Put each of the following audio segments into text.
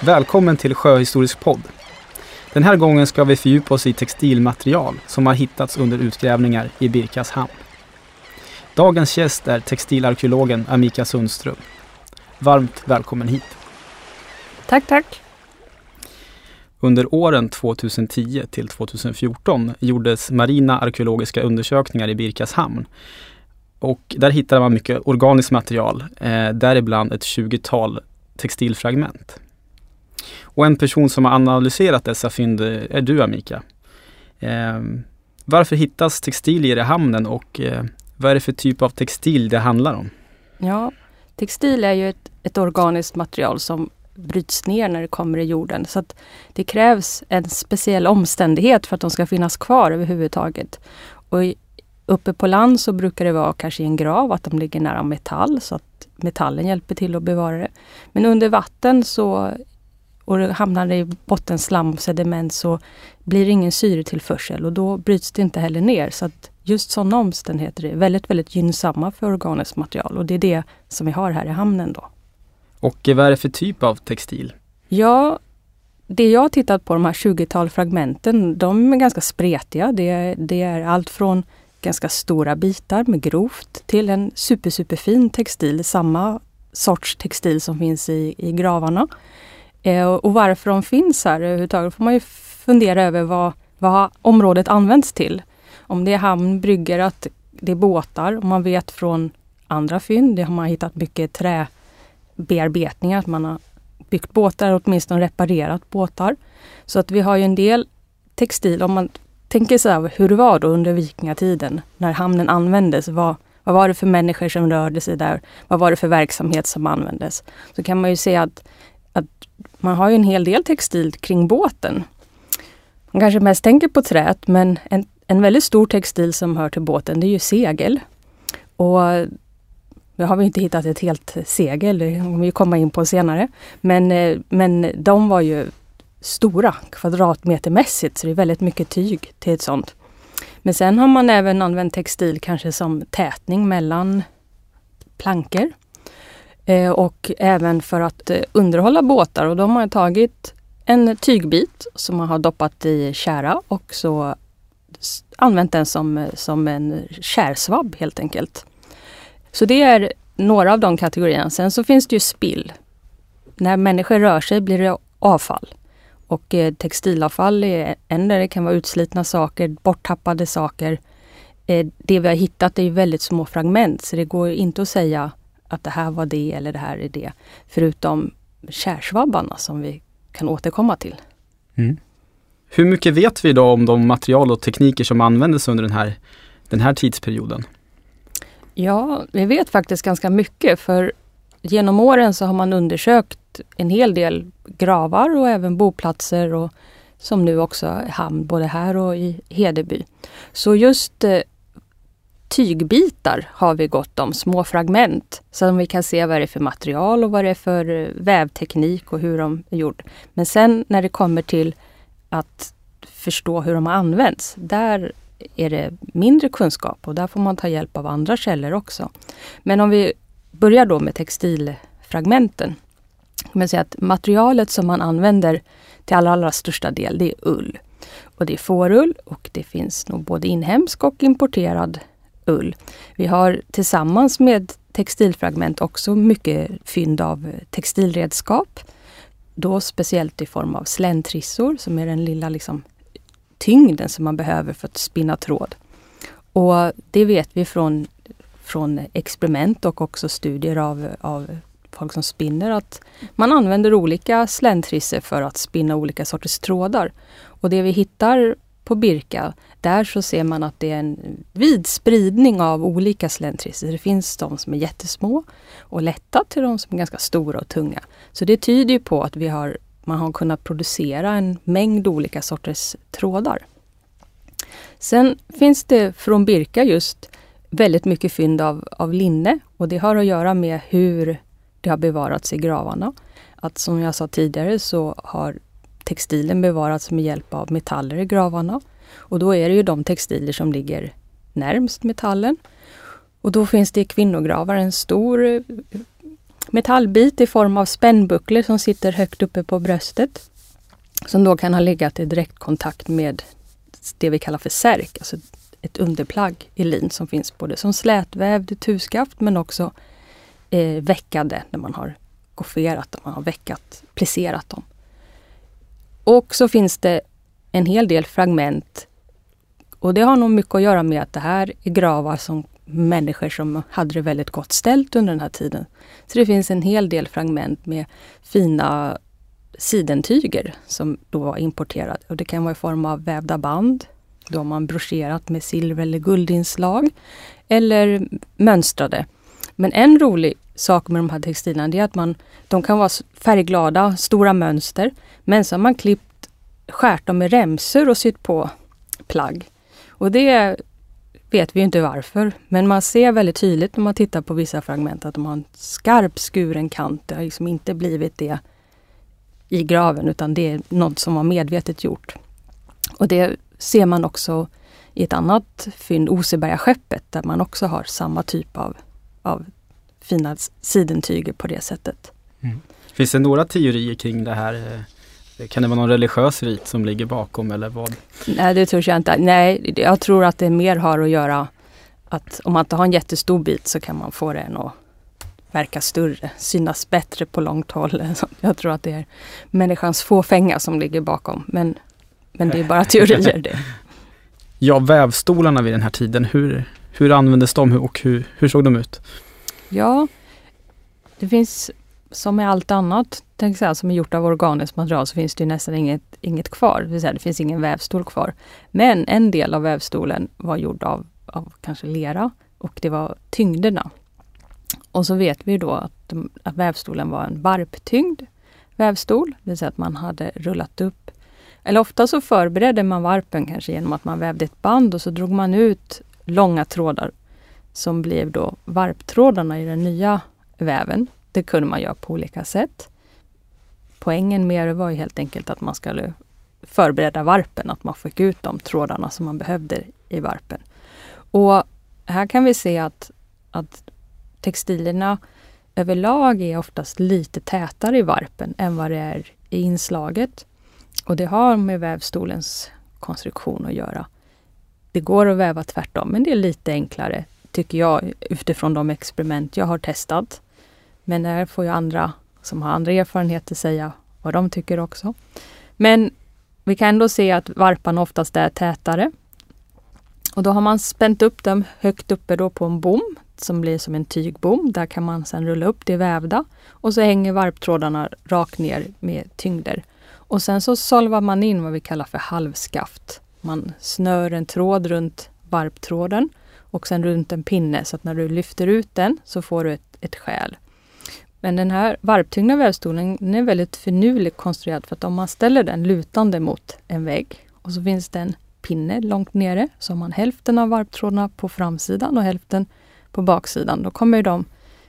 Välkommen till Sjöhistorisk podd. Den här gången ska vi fördjupa oss i textilmaterial som har hittats under utgrävningar i Birkas hamn. Dagens gäst är textilarkeologen Amika Sundström. Varmt välkommen hit. Tack, tack. Under åren 2010 till 2014 gjordes marina arkeologiska undersökningar i Birkas hamn. Och där hittade man mycket organiskt material, eh, däribland ett 20-tal textilfragment. Och en person som har analyserat dessa fynd är du Amika. Eh, varför hittas textilier i hamnen och eh, vad är det för typ av textil det handlar om? Ja, textil är ju ett, ett organiskt material som bryts ner när det kommer i jorden. Så att det krävs en speciell omständighet för att de ska finnas kvar överhuvudtaget. Och uppe på land så brukar det vara kanske i en grav, att de ligger nära metall så att metallen hjälper till att bevara det. Men under vatten så och hamnar i bottenslam och sediment så blir det ingen syretillförsel och då bryts det inte heller ner. Så att just sådana omständigheter är väldigt, väldigt gynnsamma för organiskt material och det är det som vi har här i hamnen då. Och vad är det för typ av textil? Ja, det jag har tittat på, de här 20-tal fragmenten, de är ganska spretiga. Det är, det är allt från ganska stora bitar med grovt till en super, superfin textil, samma sorts textil som finns i, i gravarna. Eh, och varför de finns här överhuvudtaget får man ju fundera över vad, vad området används till. Om det är hamn, brygger, att det är båtar. Och man vet från andra fynd, det har man hittat mycket träbearbetningar, att man har byggt båtar, åtminstone reparerat båtar. Så att vi har ju en del textil, om man tänker sig hur det var då under vikingatiden när hamnen användes. Vad, vad var det för människor som rörde sig där? Vad var det för verksamhet som användes? Så kan man ju se att, att man har ju en hel del textil kring båten. Man kanske mest tänker på träet men en, en väldigt stor textil som hör till båten det är ju segel. Och nu har vi inte hittat ett helt segel, det kommer vi komma in på senare. Men, eh, men de var ju stora kvadratmetermässigt så det är väldigt mycket tyg till ett sånt. Men sen har man även använt textil kanske som tätning mellan plankor. Eh, och även för att eh, underhålla båtar och då har man tagit en tygbit som man har doppat i kära och så använt den som, eh, som en kärsvabb helt enkelt. Så det är några av de kategorierna. Sen så finns det ju spill. När människor rör sig blir det avfall. Och eh, textilavfall är en där det kan vara utslitna saker, borttappade saker. Eh, det vi har hittat är väldigt små fragment så det går inte att säga att det här var det eller det här är det. Förutom kärsvabbarna som vi kan återkomma till. Mm. Hur mycket vet vi idag om de material och tekniker som användes under den här, den här tidsperioden? Ja, vi vet faktiskt ganska mycket för genom åren så har man undersökt en hel del gravar och även boplatser och som nu också hamn både här och i Hedeby. Så just eh, tygbitar har vi gott om, små fragment. Som vi kan se vad det är för material och vad det är för eh, vävteknik och hur de är gjorda. Men sen när det kommer till att förstå hur de har använts, där är det mindre kunskap och där får man ta hjälp av andra källor också. Men om vi börjar då med textilfragmenten. Man säga att materialet som man använder till allra, allra största del, det är ull. Och det är fårull och det finns nog både inhemsk och importerad ull. Vi har tillsammans med textilfragment också mycket fynd av textilredskap. Då speciellt i form av släntrissor som är den lilla liksom, tyngden som man behöver för att spinna tråd. Och det vet vi från, från experiment och också studier av, av folk som spinner att man använder olika släntrissor för att spinna olika sorters trådar. Och det vi hittar på Birka, där så ser man att det är en vid spridning av olika slentriser. Det finns de som är jättesmå och lätta till de som är ganska stora och tunga. Så det tyder på att vi har, man har kunnat producera en mängd olika sorters trådar. Sen finns det från Birka just väldigt mycket fynd av, av linne och det har att göra med hur det har bevarats i gravarna. Att som jag sa tidigare så har textilen bevarats med hjälp av metaller i gravarna. Och då är det ju de textiler som ligger närmst metallen. Och då finns det i kvinnogravar en stor eh, metallbit i form av spännbucklor som sitter högt uppe på bröstet. Som då kan ha legat i direktkontakt med det vi kallar för särk, alltså ett underplagg i lin som finns både som slätvävd tuskaft men också eh, veckade när man har gofferat, man har veckat, plisserat dem. Och så finns det en hel del fragment och det har nog mycket att göra med att det här är gravar som människor som hade det väldigt gott ställt under den här tiden. Så det finns en hel del fragment med fina sidentyger som då var importerade. Och det kan vara i form av vävda band. Då har man broscherat med silver eller guldinslag. Eller mönstrade. Men en rolig sak med de här textilerna är att man, de kan vara färgglada, stora mönster. Men så har man klippt, skärt dem med remsor och sytt på plagg. Och det vet vi inte varför. Men man ser väldigt tydligt när man tittar på vissa fragment att de har en skarp skuren kant. Det har liksom inte blivit det i graven utan det är något som var medvetet gjort. Och det ser man också i ett annat fynd, Osebergaskeppet, där man också har samma typ av, av fina sidentyger på det sättet. Mm. Finns det några teorier kring det här? Eh, kan det vara någon religiös rit som ligger bakom eller vad? Nej, det tror jag inte. Nej, jag tror att det mer har att göra att om man inte har en jättestor bit så kan man få den att verka större, synas bättre på långt håll. Jag tror att det är människans fåfänga som ligger bakom. Men, men det är bara teorier det. Ja, vävstolarna vid den här tiden, hur, hur användes de och hur, hur såg de ut? Ja, det finns som med allt annat tänk säga, som är gjort av organiskt material så finns det nästan inget, inget kvar. Det, vill säga, det finns ingen vävstol kvar. Men en del av vävstolen var gjord av, av kanske lera och det var tyngderna. Och så vet vi då att, att vävstolen var en varptyngd vävstol, det vill säga att man hade rullat upp. Eller ofta så förberedde man varpen kanske genom att man vävde ett band och så drog man ut långa trådar som blev då varptrådarna i den nya väven. Det kunde man göra på olika sätt. Poängen med det var ju helt enkelt att man skulle förbereda varpen, att man fick ut de trådarna som man behövde i varpen. Och här kan vi se att, att textilierna överlag är oftast lite tätare i varpen än vad det är i inslaget. Och det har med vävstolens konstruktion att göra. Det går att väva tvärtom, men det är lite enklare tycker jag utifrån de experiment jag har testat. Men där får ju andra som har andra erfarenheter säga vad de tycker också. Men vi kan ändå se att varparna oftast är tätare. Och då har man spänt upp dem högt uppe då på en bom som blir som en tygbom. Där kan man sedan rulla upp det vävda och så hänger varptrådarna rakt ner med tyngder. Och sen så solvar man in vad vi kallar för halvskaft. Man snör en tråd runt varptråden och sen runt en pinne så att när du lyfter ut den så får du ett, ett skäl. Men den här varptyngda vävstolen är väldigt finurligt konstruerad för att om man ställer den lutande mot en vägg och så finns det en pinne långt nere så har man hälften av varptrådarna på framsidan och hälften på baksidan. Då kommer de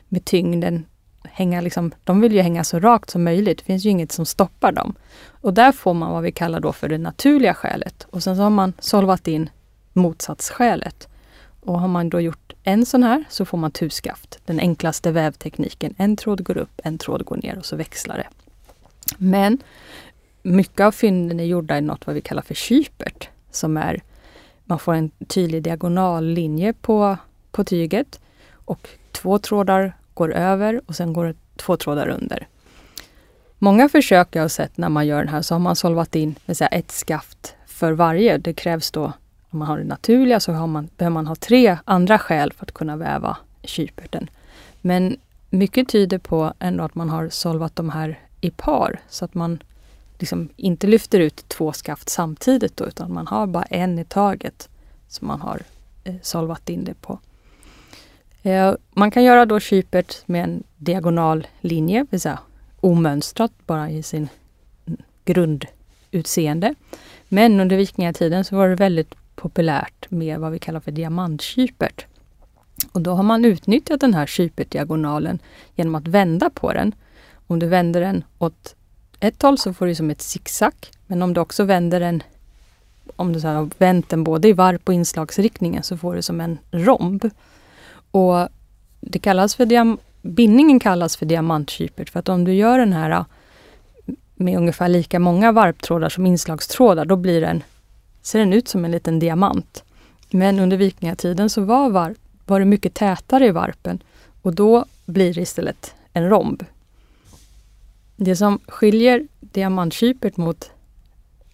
med tyngden hänga liksom, de vill ju hänga så rakt som möjligt. Det finns ju inget som stoppar dem. Och där får man vad vi kallar då för det naturliga skälet. Och sen så har man solvat in motsatsskälet. Och har man då gjort en sån här så får man tuskaft, den enklaste vävtekniken. En tråd går upp, en tråd går ner och så växlar det. Men mycket av fynden är gjorda i något vad vi kallar för kypert, som är man får en tydlig diagonallinje på, på tyget och två trådar går över och sen går två trådar under. Många försök jag har sett när man gör den här så har man solvat in ett skaft för varje. Det krävs då om man har det naturliga så har man, behöver man ha tre andra skäl för att kunna väva kyperten. Men mycket tyder på ändå att man har solvat de här i par så att man liksom inte lyfter ut två skaft samtidigt då, utan man har bara en i taget som man har eh, solvat in det på. Eh, man kan göra då kypert med en diagonal linje, vill säga omönstrat bara i sin mm, grundutseende. Men under vikingatiden så var det väldigt populärt med vad vi kallar för diamantkypert. Och då har man utnyttjat den här kypertdiagonalen genom att vända på den. Om du vänder den åt ett håll så får du som ett zigzag. Men om du också vänder den, om du har vänt den både i varp och inslagsriktningen så får du som en romb. Och det kallas för diam bindningen kallas för diamantkypert för att om du gör den här eh, med ungefär lika många varptrådar som inslagstrådar, då blir den, ser den ut som en liten diamant. Men under vikingatiden så var, var, var det mycket tätare i varpen och då blir det istället en romb. Det som skiljer diamantkypert mot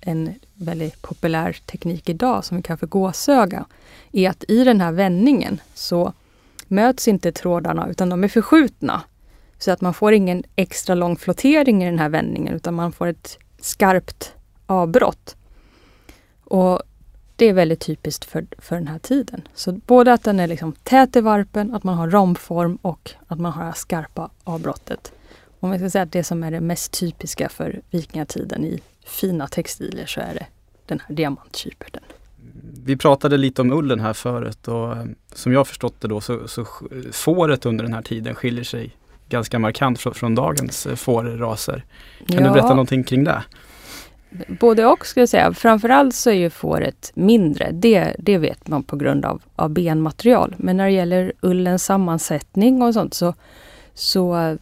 en väldigt populär teknik idag som vi kallar för gåsöga, är att i den här vändningen så möts inte trådarna utan de är förskjutna. Så att man får ingen extra lång flottering i den här vändningen utan man får ett skarpt avbrott. Och det är väldigt typiskt för, för den här tiden. Så både att den är liksom tät i varpen, att man har romform och att man har det här skarpa avbrottet. Om vi ska säga att det som är det mest typiska för vikingatiden i fina textilier så är det den här diamantkyperten. Vi pratade lite om ullen här förut och eh, som jag förstått det då så, så fåret under den här tiden skiljer sig ganska markant från, från dagens eh, fårraser. Kan ja. du berätta någonting kring det? Både och skulle jag säga. Framförallt så är ju fåret mindre. Det, det vet man på grund av, av benmaterial. Men när det gäller ullens sammansättning och sånt så, så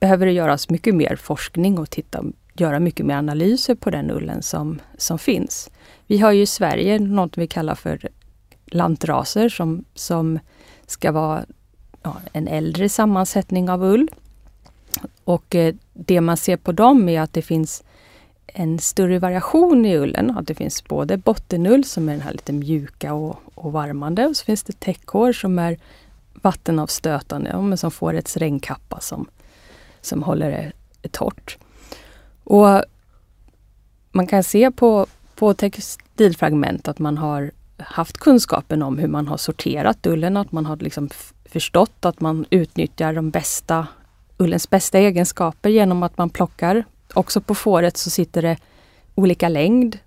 behöver det göras mycket mer forskning och titta, göra mycket mer analyser på den ullen som, som finns. Vi har ju i Sverige något vi kallar för lantraser som, som ska vara ja, en äldre sammansättning av ull. Och eh, det man ser på dem är att det finns en större variation i ullen. Att det finns både bottenull som är den här lite mjuka och, och varmande och så finns det täckhår som är vattenavstötande, men som får ett regnkappa som, som håller det torrt. Och man kan se på, på textilfragment att man har haft kunskapen om hur man har sorterat ullen, att man har liksom förstått att man utnyttjar de bästa, ullens bästa egenskaper genom att man plockar. Också på fåret så sitter det olika längd.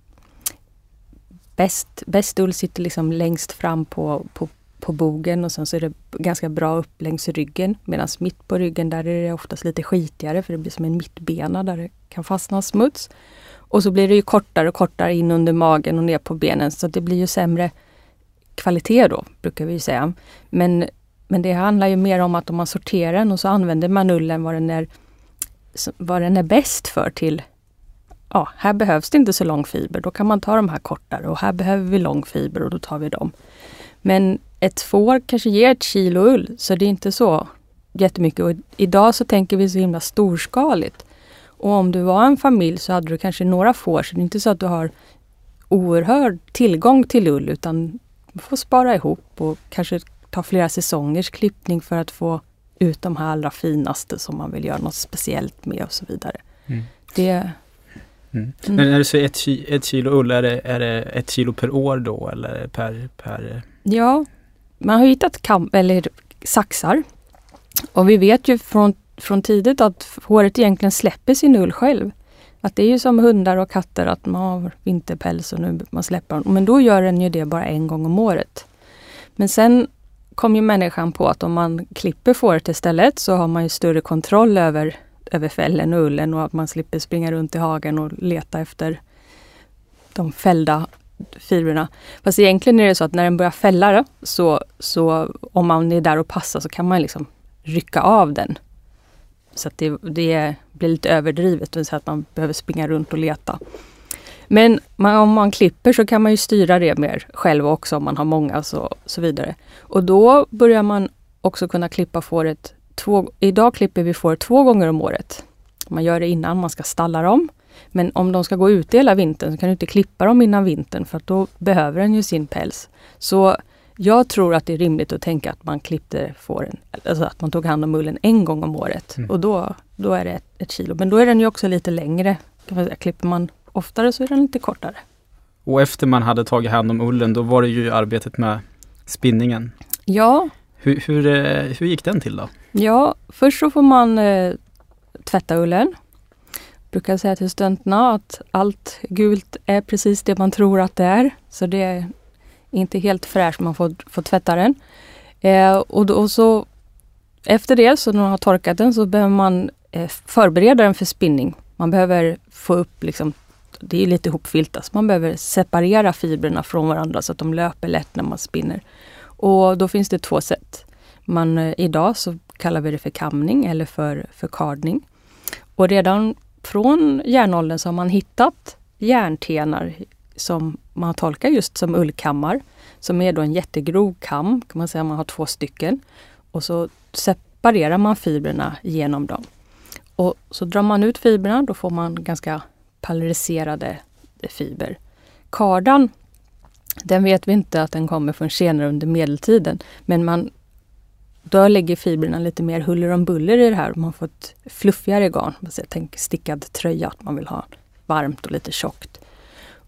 Bäst, bäst ull sitter liksom längst fram på, på, på bogen och sen så är det ganska bra upp längs ryggen. Medan mitt på ryggen där är det oftast lite skitigare för det blir som en mittbena där det kan fastna smuts. Och så blir det ju kortare och kortare in under magen och ner på benen så det blir ju sämre kvalitet då, brukar vi säga. Men men det handlar ju mer om att om man sorterar den och så använder man ullen vad den är, vad den är bäst för till ja, här behövs det inte så lång fiber. Då kan man ta de här kortare och här behöver vi lång fiber och då tar vi dem. Men ett får kanske ger ett kilo ull så det är inte så jättemycket. Och idag så tänker vi så himla storskaligt. Och om du var en familj så hade du kanske några får så det är inte så att du har oerhörd tillgång till ull utan du får spara ihop och kanske ta flera säsongers klippning för att få ut de här allra finaste som man vill göra något speciellt med och så vidare. Mm. Det, mm. Mm. Men när du säger ett, ett kilo ull, är det, är det ett kilo per år då eller per? per... Ja, man har hittat kam eller saxar. Och vi vet ju från, från tidigt att håret egentligen släpper sin ull själv. Att det är ju som hundar och katter, att man har vinterpäls och nu man släpper den. Men då gör den ju det bara en gång om året. Men sen kom ju människan på att om man klipper fåret istället så har man ju större kontroll över, över fällen och ullen och att man slipper springa runt i hagen och leta efter de fällda fibrerna. Fast egentligen är det så att när den börjar fälla så, så om man är där och passar så kan man liksom rycka av den. Så att det, det blir lite överdrivet, det vill säga att man behöver springa runt och leta. Men man, om man klipper så kan man ju styra det mer själv också om man har många så, så vidare. Och då börjar man också kunna klippa fåret två, idag klipper vi fåret två gånger om året. Man gör det innan man ska stalla dem. Men om de ska gå ute hela vintern så kan du inte klippa dem innan vintern för då behöver den ju sin päls. Så jag tror att det är rimligt att tänka att man klippte fåren, alltså att man tog hand om mullen en gång om året. Mm. Och då, då är det ett, ett, kilo. Men då är den ju också lite längre. Kan man säga. Klipper man oftare så är den lite kortare. Och efter man hade tagit hand om ullen, då var det ju arbetet med spinningen. Ja. Hur, hur, eh, hur gick den till då? Ja, först så får man eh, tvätta ullen. Jag brukar säga till studenterna att allt gult är precis det man tror att det är. Så det är inte helt fräscht, man får, får tvätta den. Eh, och, då, och så efter det, så när man har torkat den, så behöver man eh, förbereda den för spinning. Man behöver få upp, liksom, det är lite hopfiltat, så man behöver separera fibrerna från varandra så att de löper lätt när man spinner. Och då finns det två sätt. Man, eh, idag så kallar vi det för kamning eller för, för kardning. Och redan från järnåldern så har man hittat järntenar som man tolkar just som ullkammar. Som är då en jättegrov kam, kan man säga, man har två stycken. Och så separerar man fibrerna genom dem. Och så drar man ut fibrerna, då får man ganska pulveriserade fiber. Kardan, den vet vi inte att den kommer från senare under medeltiden. Men man, då lägger fibrerna lite mer huller om buller i det här. Man får ett fluffigare garn. Tänk stickad tröja, att man vill ha varmt och lite tjockt.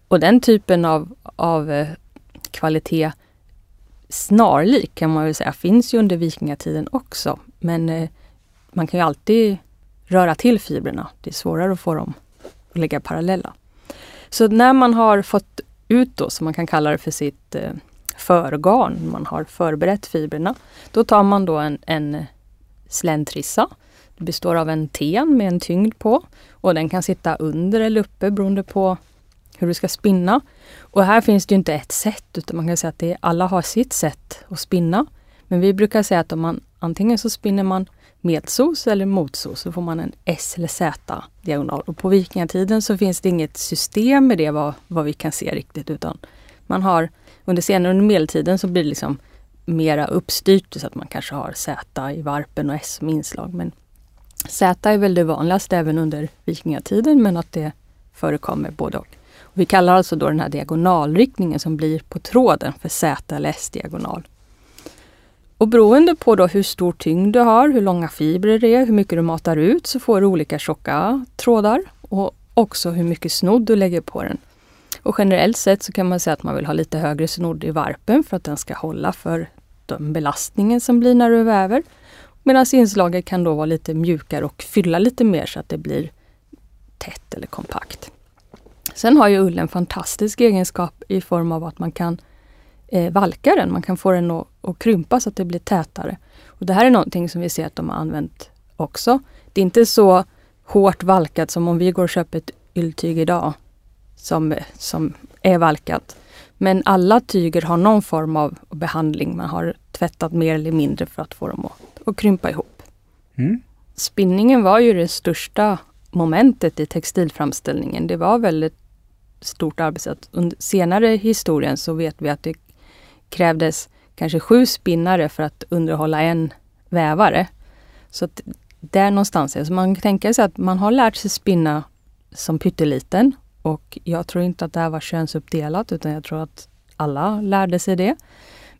Och den typen av, av eh, kvalitet snarlik kan man väl säga finns ju under vikingatiden också. Men eh, man kan ju alltid röra till fibrerna. Det är svårare att få dem och lägga parallella. Så när man har fått ut då, som man kan kalla det för sitt eh, förgarn, man har förberett fibrerna. Då tar man då en, en släntrissa. Det består av en ten med en tyngd på och den kan sitta under eller uppe beroende på hur du ska spinna. Och här finns det inte ett sätt utan man kan säga att det är, alla har sitt sätt att spinna. Men vi brukar säga att om man antingen så spinner man medsos eller motsos så får man en S eller Z diagonal. Och på vikingatiden så finns det inget system med det vad, vad vi kan se riktigt utan man har under senare under medeltiden så blir det liksom mera uppstyrt så att man kanske har Z i varpen och S som inslag. Men Z är väl det vanligaste även under vikingatiden men att det förekommer både och. och. Vi kallar alltså då den här diagonalriktningen som blir på tråden för Z eller S-diagonal. Och beroende på då hur stor tyngd du har, hur långa fibrer det är, hur mycket du matar ut så får du olika tjocka trådar och också hur mycket snodd du lägger på den. Och generellt sett så kan man säga att man vill ha lite högre snodd i varpen för att den ska hålla för den belastningen som blir när du väver. Medan inslaget kan då vara lite mjukare och fylla lite mer så att det blir tätt eller kompakt. Sen har ju ullen fantastisk egenskap i form av att man kan eh, valka den. Man kan få den att, att, krympa så att det blir tätare. Och Det här är någonting som vi ser att de har använt också. Det är inte så hårt valkat som om vi går och köper ett yltyg idag som, som är valkat. Men alla tyger har någon form av behandling. Man har tvättat mer eller mindre för att få dem att, att krympa ihop. Mm. Spinningen var ju det största momentet i textilframställningen. Det var väldigt stort arbetssätt. Under senare historien så vet vi att det krävdes kanske sju spinnare för att underhålla en vävare. Så att där någonstans är Så man kan tänka sig att man har lärt sig spinna som pytteliten och jag tror inte att det här var könsuppdelat utan jag tror att alla lärde sig det.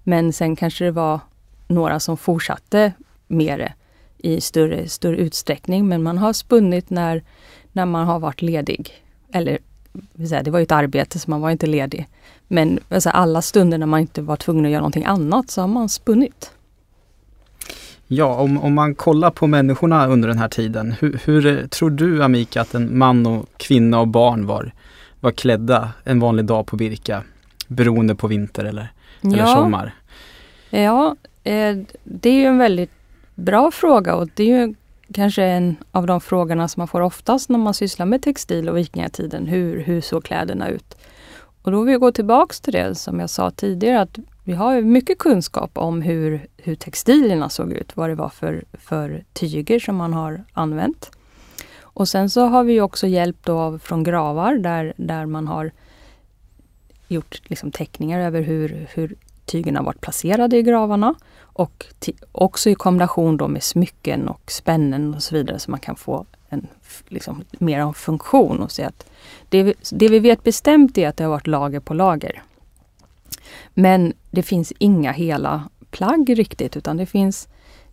Men sen kanske det var några som fortsatte med det i större, större utsträckning. Men man har spunnit när, när man har varit ledig. Eller det var ju ett arbete så man var inte ledig. Men alltså, alla stunder när man inte var tvungen att göra någonting annat så har man spunnit. Ja, om, om man kollar på människorna under den här tiden, hur, hur, tror du Amika att en man och kvinna och barn var, var klädda en vanlig dag på Birka? Beroende på vinter eller, ja. eller sommar? Ja, eh, det är ju en väldigt bra fråga och det är ju kanske en av de frågorna som man får oftast när man sysslar med textil och vikingatiden. Hur, hur såg kläderna ut? Och då vill jag gå tillbaks till det som jag sa tidigare att vi har mycket kunskap om hur, hur textilierna såg ut, vad det var för, för tyger som man har använt. Och sen så har vi också hjälp av från gravar där, där man har gjort liksom teckningar över hur, hur tygerna har varit placerade i gravarna. Och också i kombination då med smycken och spännen och så vidare så man kan få liksom, mer om funktion och se att det, det vi vet bestämt är att det har varit lager på lager. Men det finns inga hela plagg riktigt utan det finns,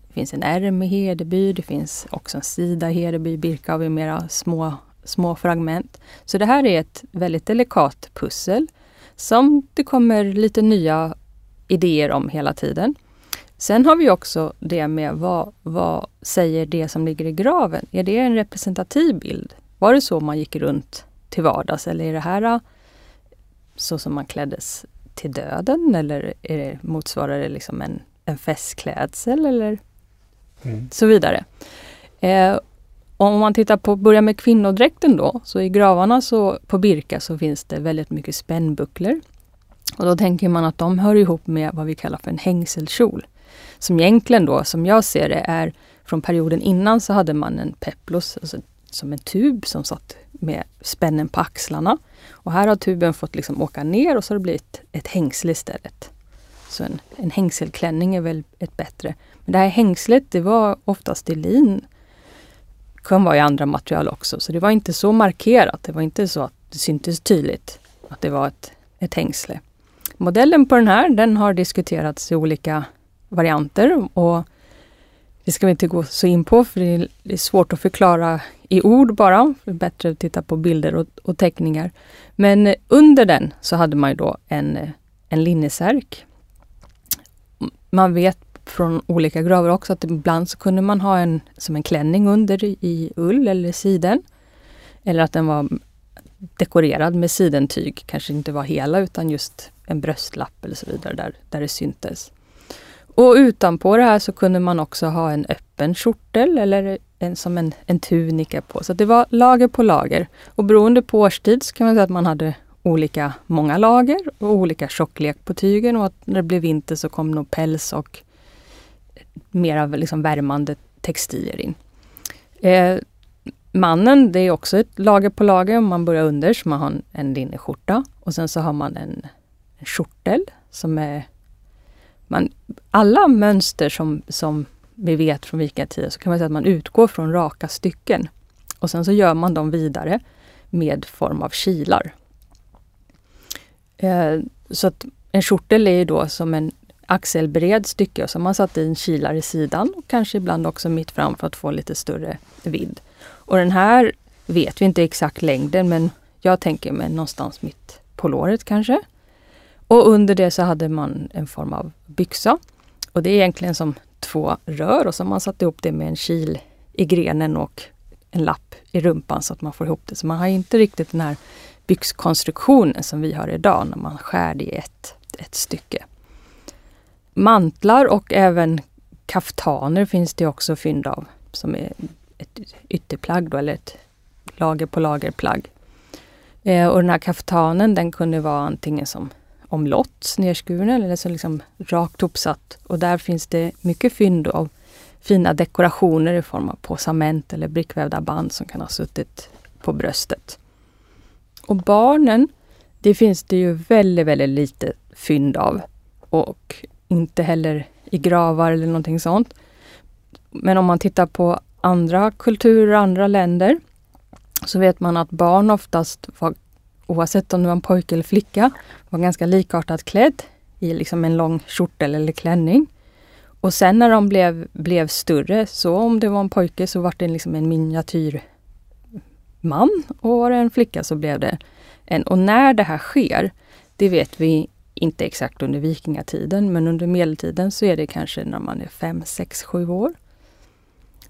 det finns en ärm i Hedeby, det finns också en sida i Hedeby, Birka har vi mera små, små fragment. Så det här är ett väldigt delikat pussel som det kommer lite nya idéer om hela tiden. Sen har vi också det med vad, vad säger det som ligger i graven? Är det en representativ bild? Var det så man gick runt till vardags eller är det här äh, så som man kläddes till döden eller är det, motsvarar det liksom en, en festklädsel eller mm. så vidare. Eh, om man tittar på, börjar med kvinnodräkten då, så i gravarna så, på Birka så finns det väldigt mycket spännbucklor. Och då tänker man att de hör ihop med vad vi kallar för en hängselkjol som egentligen då, som jag ser det, är från perioden innan så hade man en peplos, alltså som en tub som satt med spännen på axlarna. Och här har tuben fått liksom åka ner och så har det blivit ett hängsle istället. Så en, en hängselklänning är väl ett bättre. Men det här hängslet det var oftast i lin. Kan vara i andra material också, så det var inte så markerat. Det var inte så att det syntes tydligt att det var ett, ett hängsle. Modellen på den här den har diskuterats i olika varianter och det ska vi inte gå så in på för det är svårt att förklara i ord bara. Det är bättre att titta på bilder och, och teckningar. Men eh, under den så hade man ju då en, eh, en linnesärk. Man vet från olika gravar också att ibland så kunde man ha en som en klänning under i ull eller siden. Eller att den var dekorerad med sidentyg, kanske inte var hela utan just en bröstlapp eller så vidare där, där det syntes. Och utanpå det här så kunde man också ha en öppen kjortel eller en, som en, en tunika på. Så det var lager på lager. Och beroende på årstid så kan man säga att man hade olika många lager och olika tjocklek på tygen och att när det blev vinter så kom nog päls och mer av liksom värmande textilier in. Eh, mannen, det är också ett lager på lager. Om man börjar under så man har en, en linneskjorta och sen så har man en, en kjortel som är man, alla mönster som, som vi vet från vikingatiden så kan man säga att man utgår från raka stycken. Och sen så gör man dem vidare med form av kilar. Eh, så att en kjortel är då som en axelbred stycke och så har man satt in kilar i sidan och kanske ibland också mitt fram för att få lite större vidd. Och den här vet vi inte exakt längden men jag tänker mig någonstans mitt på låret kanske. Och under det så hade man en form av byxa. Och det är egentligen som två rör och så har man satt ihop det med en kil i grenen och en lapp i rumpan så att man får ihop det. Så man har inte riktigt den här byxkonstruktionen som vi har idag när man skär det i ett, ett stycke. Mantlar och även kaftaner finns det också fynd av som är ett ytterplagg då, eller ett lager på lager plagg. Eh, och den här kaftanen den kunde vara antingen som omlott nedskuren eller så liksom rakt uppsatt. Och där finns det mycket fynd av fina dekorationer i form av posament eller brickvävda band som kan ha suttit på bröstet. Och barnen, det finns det ju väldigt, väldigt lite fynd av. Och inte heller i gravar eller någonting sånt. Men om man tittar på andra kulturer, andra länder, så vet man att barn oftast var oavsett om det var en pojke eller flicka, var ganska likartat klädd i liksom en lång kjortel eller klänning. Och sen när de blev, blev större, så om det var en pojke så var det liksom en miniatyrman och var det en flicka så blev det en. Och när det här sker, det vet vi inte exakt under vikingatiden, men under medeltiden så är det kanske när man är fem, sex, sju år.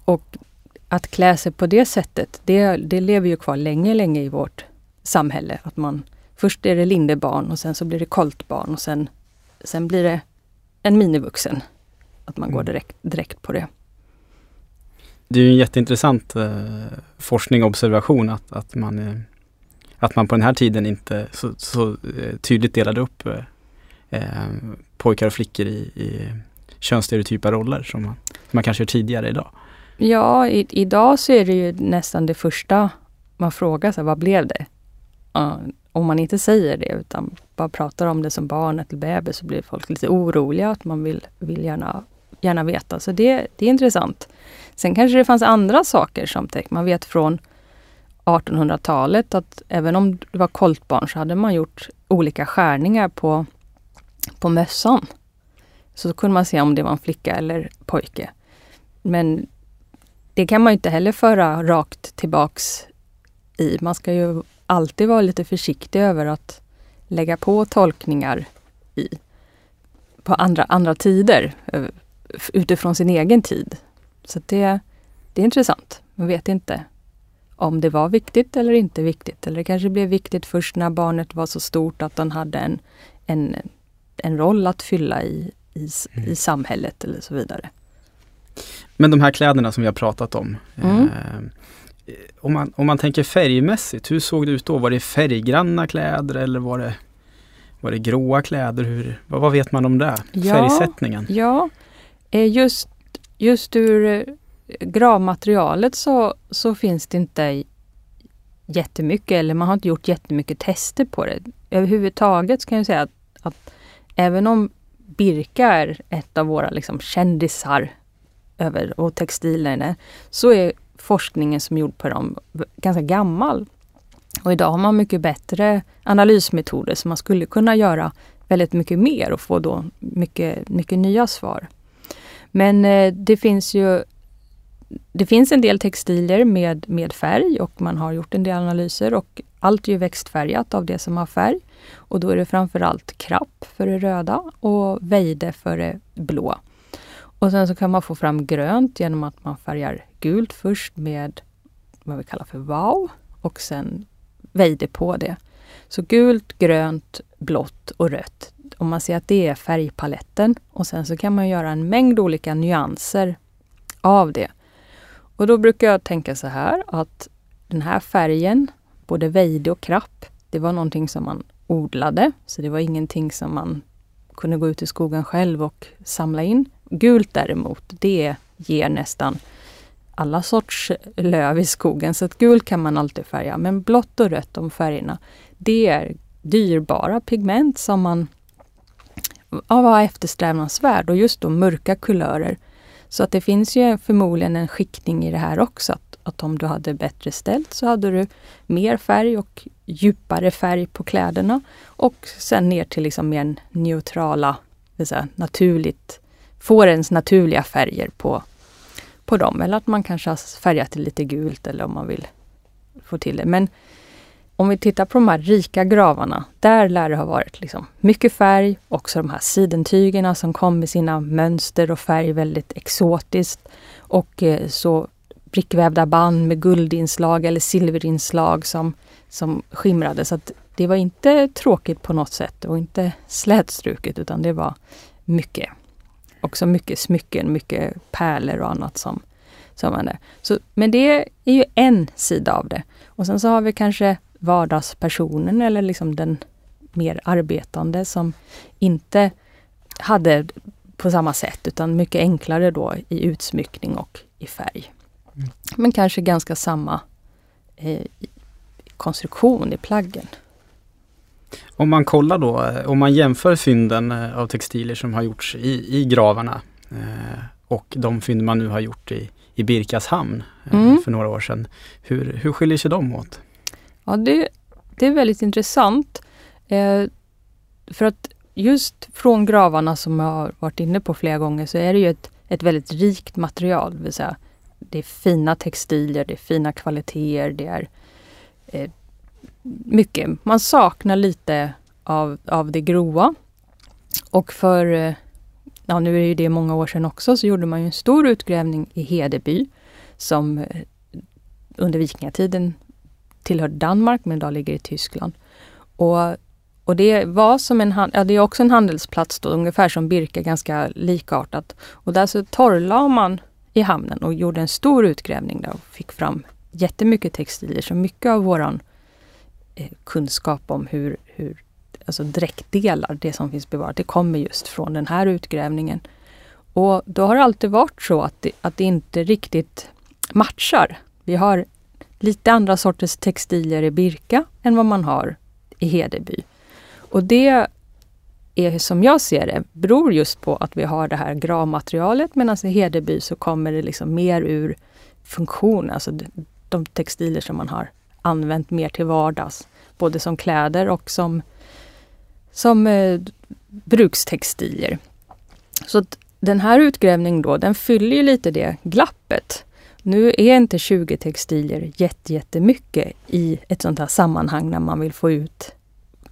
Och att klä sig på det sättet, det, det lever ju kvar länge, länge i vårt samhälle. Att man, först är det lindebarn och sen så blir det koltbarn och sen, sen blir det en minivuxen. Att man mm. går direkt, direkt på det. Det är en jätteintressant eh, forskning och observation att, att, man, eh, att man på den här tiden inte så, så eh, tydligt delade upp eh, eh, pojkar och flickor i, i könsstereotypa roller som man, som man kanske gör tidigare idag. Ja, i, idag så är det ju nästan det första man frågar sig, vad blev det? Om man inte säger det utan bara pratar om det som barn eller bebis så blir folk lite oroliga att man vill, vill gärna, gärna veta. Så det, det är intressant. Sen kanske det fanns andra saker som man vet från 1800-talet att även om det var koltbarn så hade man gjort olika skärningar på, på mössan. Så kunde man se om det var en flicka eller pojke. Men det kan man inte heller föra rakt tillbaks i. Man ska ju alltid vara lite försiktig över att lägga på tolkningar i, på andra, andra tider utifrån sin egen tid. Så det, det är intressant. Man vet inte om det var viktigt eller inte viktigt. Eller det kanske blev viktigt först när barnet var så stort att den hade en, en, en roll att fylla i, i, mm. i samhället eller så vidare. Men de här kläderna som vi har pratat om. Mm. Eh, om, man, om man tänker färgmässigt, hur såg det ut då? Var det färggranna kläder eller var det, var det gråa kläder? Hur, vad, vad vet man om det? Ja, Färgsättningen? Ja, Eh, just, just ur eh, gravmaterialet så, så finns det inte jättemycket, eller man har inte gjort jättemycket tester på det. Överhuvudtaget kan jag säga att, att även om Birka är ett av våra liksom kändisar över, och textilerna, så är forskningen som är gjord på dem ganska gammal. Och idag har man mycket bättre analysmetoder så man skulle kunna göra väldigt mycket mer och få då mycket, mycket nya svar. Men eh, det finns ju det finns en del textilier med, med färg och man har gjort en del analyser och allt är ju växtfärgat av det som har färg. Och då är det framförallt krapp för det röda och vejde för det blå. Och sen så kan man få fram grönt genom att man färgar gult först med vad vi kallar för wow och sen väjde på det. Så gult, grönt, blått och rött. Om man ser att det är färgpaletten och sen så kan man göra en mängd olika nyanser av det. Och då brukar jag tänka så här att den här färgen, både vejde och krapp, det var någonting som man odlade. Så det var ingenting som man kunde gå ut i skogen själv och samla in. Gult däremot, det ger nästan alla sorts löv i skogen. Så att gult kan man alltid färga. Men blått och rött, de färgerna, det är dyrbara pigment som man ja, var eftersträvansvärd och just då mörka kulörer. Så att det finns ju förmodligen en skiktning i det här också. Att, att om du hade bättre ställt så hade du mer färg och djupare färg på kläderna. Och sen ner till liksom mer neutrala, det vill säga, naturligt, fårens naturliga färger på, på dem. Eller att man kanske har färgat det lite gult eller om man vill få till det. Men om vi tittar på de här rika gravarna, där lär det ha varit liksom mycket färg, också de här sidentygerna som kom med sina mönster och färg väldigt exotiskt. Och eh, så brickvävda band med guldinslag eller silverinslag som, som skimrade. Så att det var inte tråkigt på något sätt och inte slätstruket utan det var mycket. Också mycket smycken, mycket pärlor och annat som, som var där. Så, men det är ju en sida av det. Och sen så har vi kanske vardagspersonen eller liksom den mer arbetande som inte hade på samma sätt utan mycket enklare då i utsmyckning och i färg. Mm. Men kanske ganska samma eh, konstruktion i plaggen. Om man kollar då, eh, om man jämför fynden eh, av textilier som har gjorts i, i gravarna eh, och de fynd man nu har gjort i, i Birkas hamn eh, mm. för några år sedan. Hur, hur skiljer sig de åt? Ja, det, det är väldigt intressant. Eh, för att just från gravarna som jag har varit inne på flera gånger så är det ju ett, ett väldigt rikt material. Det vill säga, det är fina textilier, det är fina kvaliteter, det är eh, mycket. Man saknar lite av, av det grova. Och för, eh, ja nu är det många år sedan också, så gjorde man ju en stor utgrävning i Hedeby som eh, under vikingatiden tillhörde Danmark men idag ligger i Tyskland. Och, och det var som en, ja, det är också en handelsplats då, ungefär som Birka, ganska likartat. Och där så torrlade man i hamnen och gjorde en stor utgrävning där och fick fram jättemycket textilier. Så mycket av våran eh, Eh, kunskap om hur, hur alltså dräktdelar, det som finns bevarat, det kommer just från den här utgrävningen. Och då har det alltid varit så att det, att det inte riktigt matchar. Vi har lite andra sorters textilier i Birka än vad man har i Hedeby. Och det är som jag ser det, beror just på att vi har det här gravmaterialet medan i Hedeby så kommer det liksom mer ur funktion, alltså de textilier som man har använt mer till vardags. Både som kläder och som, som eh, brukstextilier. Så att den här utgrävningen då, den fyller lite det glappet nu är inte 20 textilier jättemycket i ett sånt här sammanhang när man vill få ut,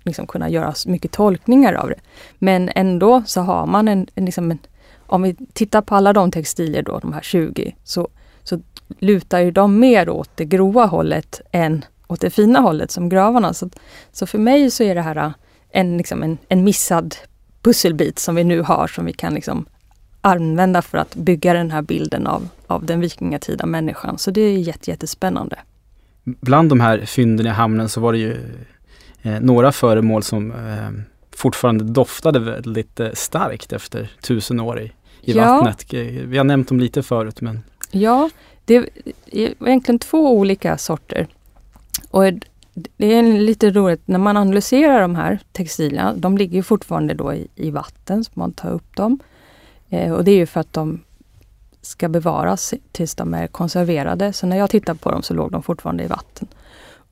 liksom kunna göra mycket tolkningar av det. Men ändå så har man en, en, liksom en om vi tittar på alla de textilier då, de här 20, så, så lutar ju de mer åt det grova hållet än åt det fina hållet som gravarna. Så, så för mig så är det här en, liksom en, en missad pusselbit som vi nu har som vi kan liksom använda för att bygga den här bilden av, av den vikingatida människan. Så det är jättespännande. Bland de här fynden i hamnen så var det ju eh, några föremål som eh, fortfarande doftade väldigt eh, starkt efter tusen år i, i ja. vattnet. Vi har nämnt dem lite förut men Ja, det är egentligen två olika sorter. Och det är lite roligt när man analyserar de här textilierna. De ligger fortfarande då i, i vatten, så man tar upp dem. Eh, och det är ju för att de ska bevaras tills de är konserverade. Så när jag tittar på dem så låg de fortfarande i vatten.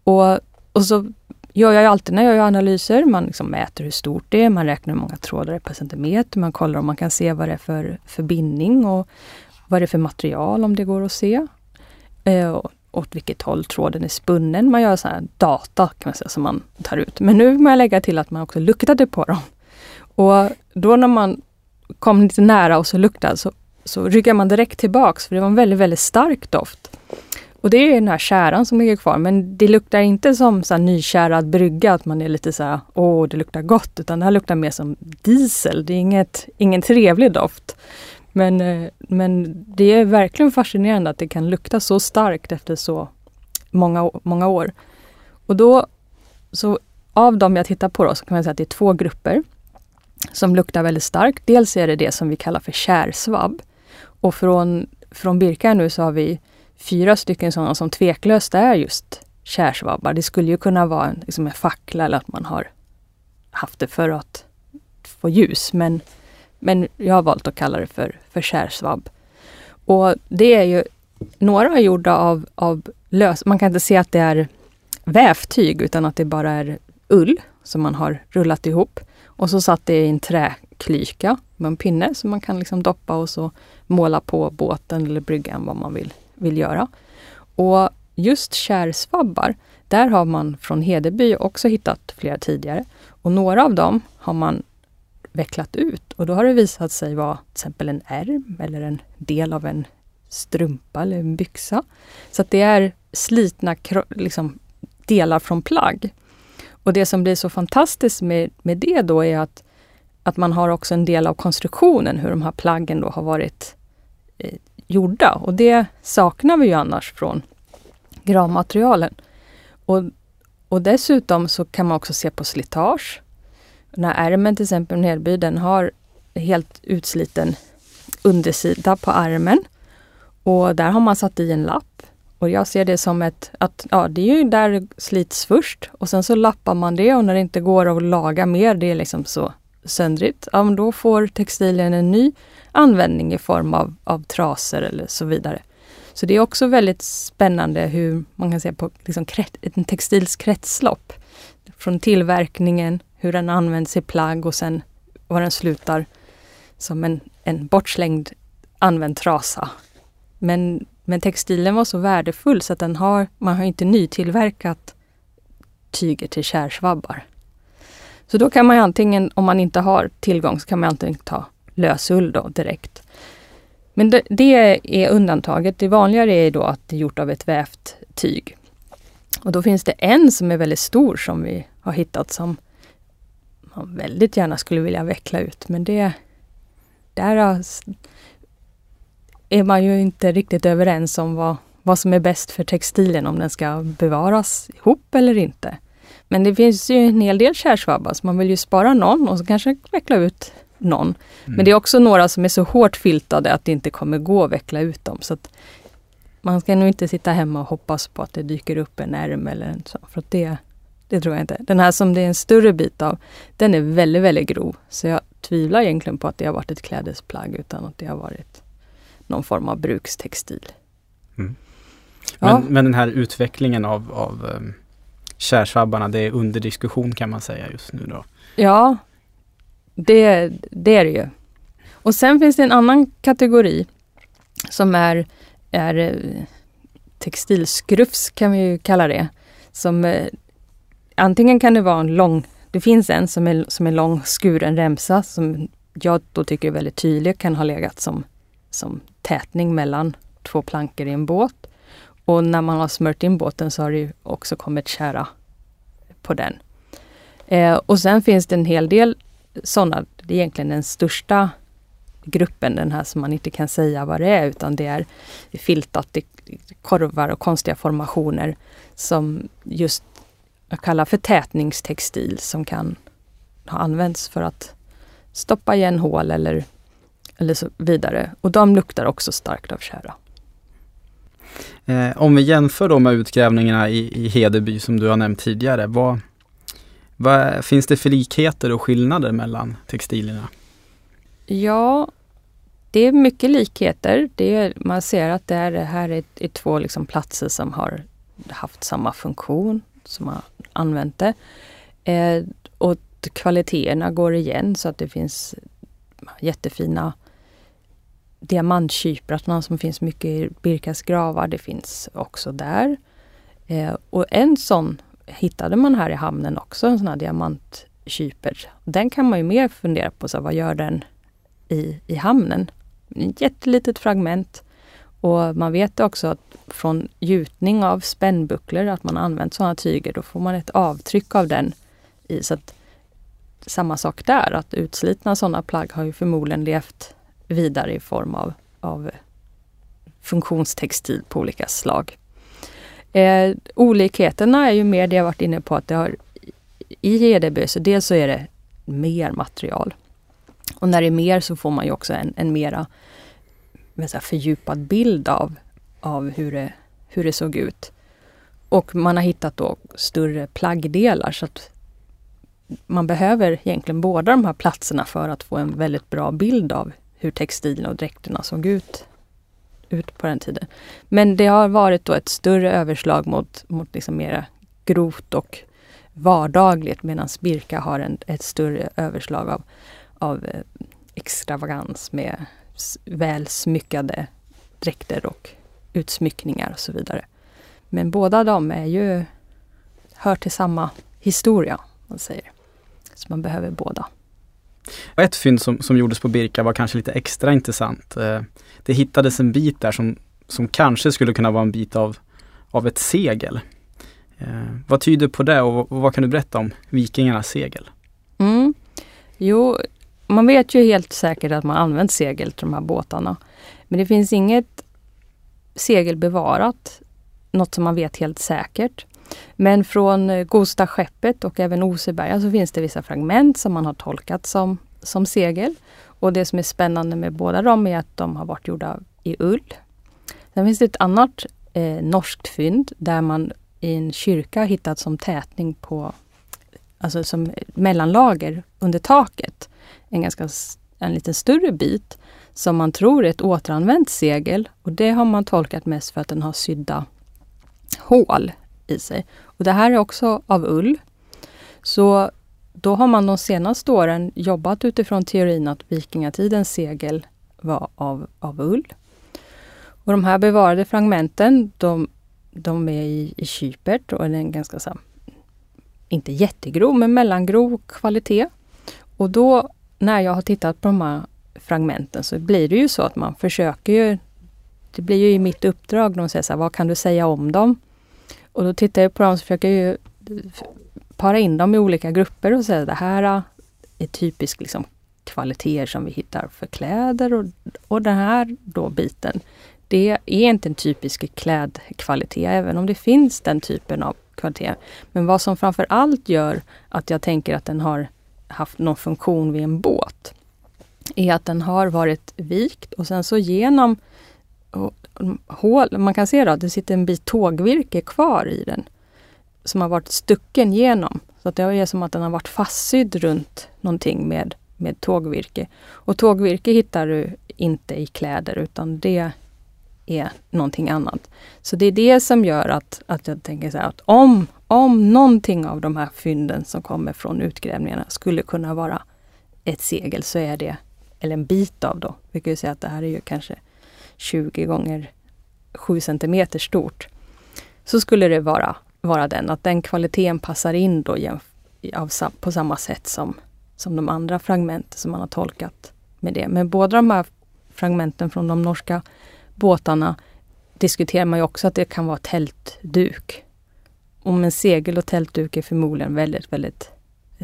Och, och så gör jag alltid när jag gör analyser. Man liksom mäter hur stort det är, man räknar hur många trådar det är per centimeter. Man kollar om man kan se vad det är för, för bindning och vad är det för material om det går att se. Eh, åt vilket håll tråden är spunnen. Man gör så här data kan man säga som man tar ut. Men nu må jag lägga till att man också luktade på dem. Och då när man kom lite nära och så luktade så, så ryggar man direkt tillbaks för det var en väldigt, väldigt stark doft. Och det är den här käran som ligger kvar men det luktar inte som så här nykärad brygga att man är lite så här, åh det luktar gott, utan det här luktar mer som diesel. Det är inget, ingen trevlig doft. Men, eh, men det är verkligen fascinerande att det kan lukta så starkt efter så många, många år. Och då, så av de jag tittar på då, så kan man säga att det är två grupper som luktar väldigt starkt. Dels är det det som vi kallar för kärsvabb. Och från, från Birka nu så har vi fyra stycken sådana som tveklöst är just kärsvabbar. Det skulle ju kunna vara en, liksom en fackla eller att man har haft det för att få ljus. Men men jag har valt att kalla det för, för kärsvabb. Och det är ju, några är gjorda av, av lös, man kan inte se att det är vävtyg utan att det bara är ull som man har rullat ihop. Och så satt det i en träklyka med en pinne som man kan liksom doppa och så måla på båten eller bryggan vad man vill, vill göra. Och just kärsvabbar, där har man från Hedeby också hittat flera tidigare. Och några av dem har man vecklat ut. Och då har det visat sig vara till exempel en ärm eller en del av en strumpa eller en byxa. Så att det är slitna liksom, delar från plagg. Och det som blir så fantastiskt med, med det då är att, att man har också en del av konstruktionen, hur de här plaggen då har varit eh, gjorda. Och det saknar vi ju annars från gravmaterialen. Och, och dessutom så kan man också se på slitage. Den här ärmen till exempel, Nedby, den har helt utsliten undersida på armen. Och där har man satt i en lapp. Och jag ser det som ett, att ja, det är ju där det slits först och sen så lappar man det och när det inte går att laga mer, det är liksom så söndrigt, ja men då får textilien en ny användning i form av, av trasor eller så vidare. Så det är också väldigt spännande hur man kan se på liksom en textils kretslopp. Från tillverkningen hur den används i plagg och sen var den slutar som en, en bortslängd använd trasa. Men, men textilen var så värdefull så att den har, man har inte nytillverkat tyger till kärsvabbar. Så då kan man antingen, om man inte har tillgång, så kan man antingen ta lösull då direkt. Men det, det är undantaget. Det vanligare är då att det är gjort av ett vävt tyg. Och då finns det en som är väldigt stor som vi har hittat som man väldigt gärna skulle vilja veckla ut. Men det, där är man ju inte riktigt överens om vad, vad som är bäst för textilen, om den ska bevaras ihop eller inte. Men det finns ju en hel del kärsvabbar, så man vill ju spara någon och så kanske veckla ut någon. Mm. Men det är också några som är så hårt filtade att det inte kommer gå att veckla ut dem. Så man ska nog inte sitta hemma och hoppas på att det dyker upp en ärm eller en så, för att det, det tror jag inte. Den här som det är en större bit av, den är väldigt, väldigt grov. Så jag tvivlar egentligen på att det har varit ett klädesplagg utan att det har varit någon form av brukstextil. Mm. Men, ja. men den här utvecklingen av, av um, kärsvabbarna, det är under diskussion kan man säga just nu då? Ja, det, det är det ju. Och sen finns det en annan kategori som är, är eh, textilskrufs kan vi ju kalla det. Som eh, antingen kan det vara en lång, det finns en som är, som är lång skuren remsa som jag då tycker är väldigt tydlig, kan ha legat som, som tätning mellan två plankor i en båt. Och när man har smört in båten så har det också kommit kära på den. Eh, och sen finns det en hel del sådana, det är egentligen den största gruppen, den här som man inte kan säga vad det är, utan det är filtat i korvar och konstiga formationer som just jag kallar för tätningstextil som kan ha använts för att stoppa igen hål eller eller så vidare. Och de luktar också starkt av tjära. Eh, om vi jämför då med utgrävningarna i, i Hedeby som du har nämnt tidigare. Vad, vad, finns det för likheter och skillnader mellan textilierna? Ja, det är mycket likheter. Det är, man ser att det här, det här är, är två liksom platser som har haft samma funktion, som har använt det. Eh, och kvaliteterna går igen så att det finns jättefina diamantkypratna som finns mycket i Birkas gravar. Det finns också där. Eh, och en sån hittade man här i hamnen också, en sån här diamantkyper. Den kan man ju mer fundera på, så vad gör den i, i hamnen? Ett jättelitet fragment. Och man vet också att från gjutning av spännbucklor, att man använt sådana tyger, då får man ett avtryck av den i. Så att, samma sak där, att utslitna sådana plagg har ju förmodligen levt vidare i form av, av funktionstextil på olika slag. Eh, olikheterna är ju mer det jag varit inne på att det har i Hedeby, så dels så är det mer material. Och när det är mer så får man ju också en, en mera säga, fördjupad bild av, av hur, det, hur det såg ut. Och man har hittat då större plaggdelar så att man behöver egentligen båda de här platserna för att få en väldigt bra bild av hur textilen och dräkterna såg ut, ut på den tiden. Men det har varit då ett större överslag mot, mot liksom mera grovt och vardagligt medan Birka har en, ett större överslag av, av eh, extravagans med väl smyckade dräkter och utsmyckningar och så vidare. Men båda de är ju, hör till samma historia, man säger. Så man behöver båda. Ett fynd som, som gjordes på Birka var kanske lite extra intressant. Eh, det hittades en bit där som, som kanske skulle kunna vara en bit av, av ett segel. Eh, vad tyder på det och vad kan du berätta om vikingarnas segel? Mm. Jo, man vet ju helt säkert att man använt segel till de här båtarna. Men det finns inget segel bevarat, något som man vet helt säkert. Men från eh, Gosta-skeppet och även Oseberga så finns det vissa fragment som man har tolkat som, som segel. Och det som är spännande med båda dem är att de har varit gjorda i ull. Sen finns det ett annat eh, norskt fynd där man i en kyrka hittat som tätning på, alltså som mellanlager under taket, en ganska en lite större bit som man tror är ett återanvänt segel. Och det har man tolkat mest för att den har sydda hål i sig. Och det här är också av ull. Så då har man de senaste åren jobbat utifrån teorin att vikingatidens segel var av, av ull. Och de här bevarade fragmenten, de, de är i, i kypert och är en ganska så inte jättegrov, men mellangrov kvalitet. Och då när jag har tittat på de här fragmenten så blir det ju så att man försöker ju Det blir ju i mitt uppdrag, de säger så här, vad kan du säga om dem? Och då tittar jag på dem och försöker jag para in dem i olika grupper och säga det här är typisk liksom, kvaliteter som vi hittar för kläder och, och den här då biten, det är inte en typisk klädkvalitet, även om det finns den typen av kvalitet. Men vad som framför allt gör att jag tänker att den har haft någon funktion vid en båt, är att den har varit vikt och sen så genom mm, hål, man kan se att det sitter en bit tågvirke kvar i den. Som har varit stucken genom. Så att det är som att den har varit fastsydd runt någonting med, med tågvirke. Och tågvirke hittar du inte i kläder utan det är någonting annat. Så det är det som gör att, att jag tänker så här att om, om någonting av de här fynden som kommer från utgrävningarna skulle kunna vara ett segel så är det, eller en bit av då, vi kan ju säga att det här är ju kanske 20 gånger 7 centimeter stort. Så skulle det vara, vara den, att den kvaliteten passar in då på samma sätt som, som de andra fragmenten som man har tolkat med det. Men båda de här fragmenten från de norska båtarna diskuterar man ju också att det kan vara tältduk. Och med segel och tältduk är förmodligen väldigt, väldigt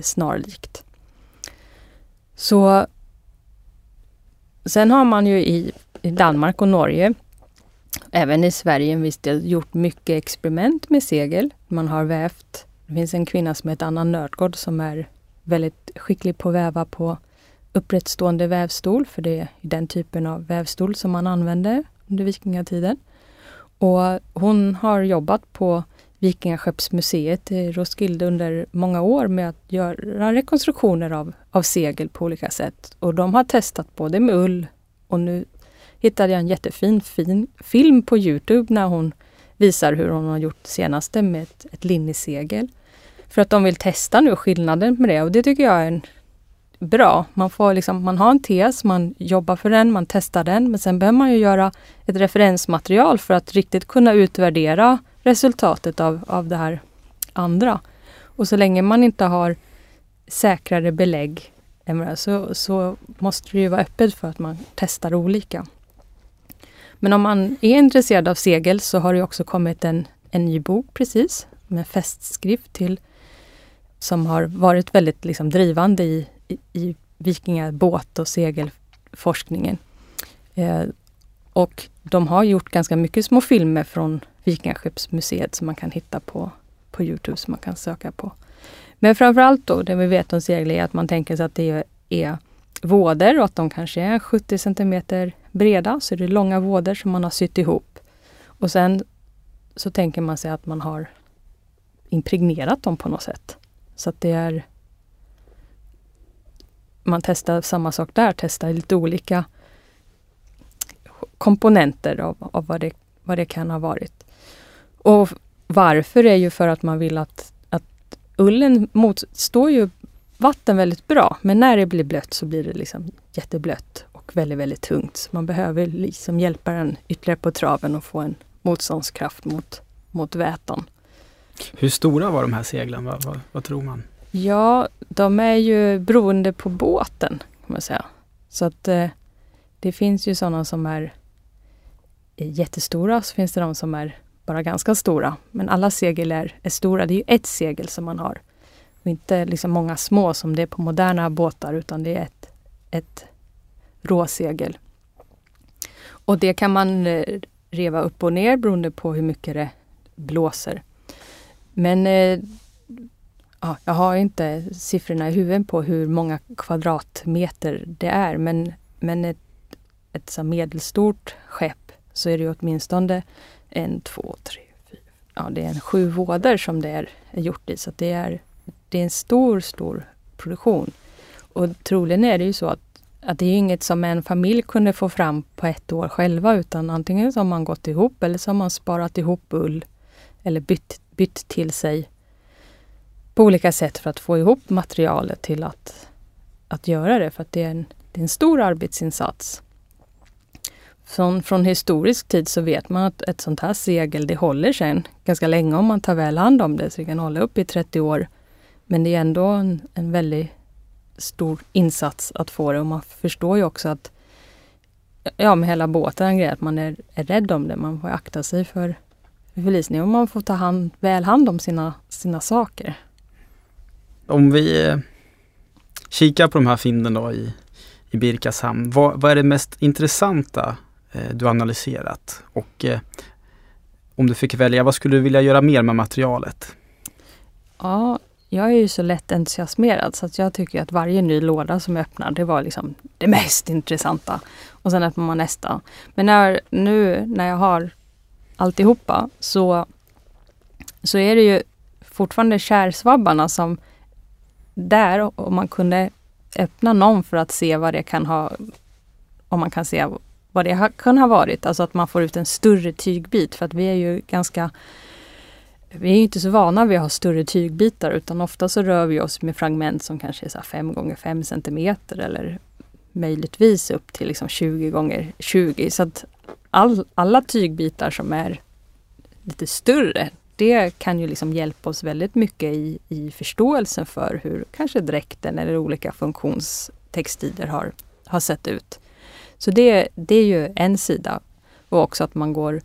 snarlikt. Så Sen har man ju i i Danmark och Norge, även i Sverige en viss del, gjort mycket experiment med segel. Man har vävt, det finns en kvinna som heter Anna Nörtgård som är väldigt skicklig på att väva på upprättstående vävstol, för det är den typen av vävstol som man använde under vikingatiden. Och hon har jobbat på Vikingaskeppsmuseet i Roskilde under många år med att göra rekonstruktioner av, av segel på olika sätt. Och de har testat både med ull och nu hittade jag en jättefin fin film på Youtube när hon visar hur hon har gjort senaste med ett, ett linnesegel. För att de vill testa nu skillnaden med det och det tycker jag är en, bra. Man, får liksom, man har en tes, man jobbar för den, man testar den men sen behöver man ju göra ett referensmaterial för att riktigt kunna utvärdera resultatet av, av det här andra. Och så länge man inte har säkrare belägg så, så måste det ju vara öppet för att man testar olika. Men om man är intresserad av segel så har det också kommit en, en ny bok precis med festskrift till som har varit väldigt liksom, drivande i, i, i vikingabåt och segelforskningen. Eh, och de har gjort ganska mycket små filmer från Vikingaskeppsmuseet som man kan hitta på, på Youtube som man kan söka på. Men framförallt då, det vi vet om segel är att man tänker sig att det är våder och att de kanske är 70 centimeter breda. Så det är långa våder som man har sytt ihop. Och sen så tänker man sig att man har impregnerat dem på något sätt. Så att det är man testar samma sak där, testar lite olika komponenter av, av vad, det, vad det kan ha varit. Och varför är ju för att man vill att, att ullen motstår ju vatten väldigt bra. Men när det blir blött så blir det liksom jätteblött och väldigt, väldigt tungt. Så man behöver liksom hjälpa den ytterligare på traven och få en motståndskraft mot, mot vätan. Hur stora var de här seglen? Vad, vad, vad, tror man? Ja, de är ju beroende på båten kan man säga. Så att eh, det finns ju sådana som är jättestora, så finns det de som är bara ganska stora. Men alla segel är, är stora. Det är ju ett segel som man har. Och inte liksom många små som det är på moderna båtar utan det är ett, ett råsegel. Och det kan man eh, reva upp och ner beroende på hur mycket det blåser. Men eh, ja, jag har inte siffrorna i huvudet på hur många kvadratmeter det är men, men ett, ett så medelstort skepp så är det åtminstone en, två, tre, fyra, ja det är en sju vådor som det är, är gjort i. Så det är, det är en stor, stor produktion. Och troligen är det ju så att, att det är inget som en familj kunde få fram på ett år själva utan antingen så har man gått ihop eller så har man sparat ihop ull eller bytt, bytt till sig på olika sätt för att få ihop materialet till att, att göra det. För att det är en, det är en stor arbetsinsats. Från, från historisk tid så vet man att ett sånt här segel det håller sen ganska länge om man tar väl hand om det. Så det kan hålla upp i 30 år. Men det är ändå en, en väldigt stor insats att få det och man förstår ju också att ja, med hela båten grej att man är, är rädd om det. Man får akta sig för förlisning och man får ta hand, väl hand om sina, sina saker. Om vi eh, kikar på de här fynden då i, i Birkas hamn. Vad, vad är det mest intressanta Eh, du analyserat? Och eh, om du fick välja, vad skulle du vilja göra mer med materialet? Ja, jag är ju så lätt entusiasmerad så att jag tycker att varje ny låda som jag öppnar, det var liksom det mest intressanta. Och sen öppnar man nästa. Men när, nu när jag har alltihopa så, så är det ju fortfarande kärsvabbarna som där, om man kunde öppna någon för att se vad det kan ha, om man kan se vad det kan ha varit, alltså att man får ut en större tygbit för att vi är ju ganska vi är inte så vana vid att ha större tygbitar utan ofta så rör vi oss med fragment som kanske är 5 gånger 5 centimeter eller möjligtvis upp till liksom 20 gånger 20 så att all, alla tygbitar som är lite större, det kan ju liksom hjälpa oss väldigt mycket i, i förståelsen för hur kanske dräkten eller olika funktionstextiler har, har sett ut. Så det, det är ju en sida. Och också att man går,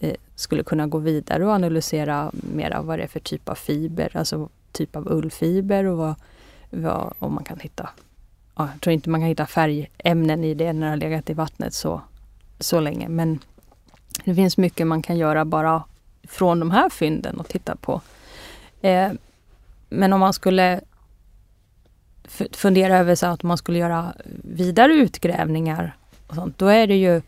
eh, skulle kunna gå vidare och analysera mera vad det är för typ av fiber, alltså typ av ullfiber och vad, vad om man kan hitta ja, jag tror inte man kan hitta färgämnen i det när det har legat i vattnet så, så länge. Men det finns mycket man kan göra bara från de här fynden och titta på. Eh, men om man skulle fundera över så att man skulle göra vidare utgrävningar och sånt, då är det ju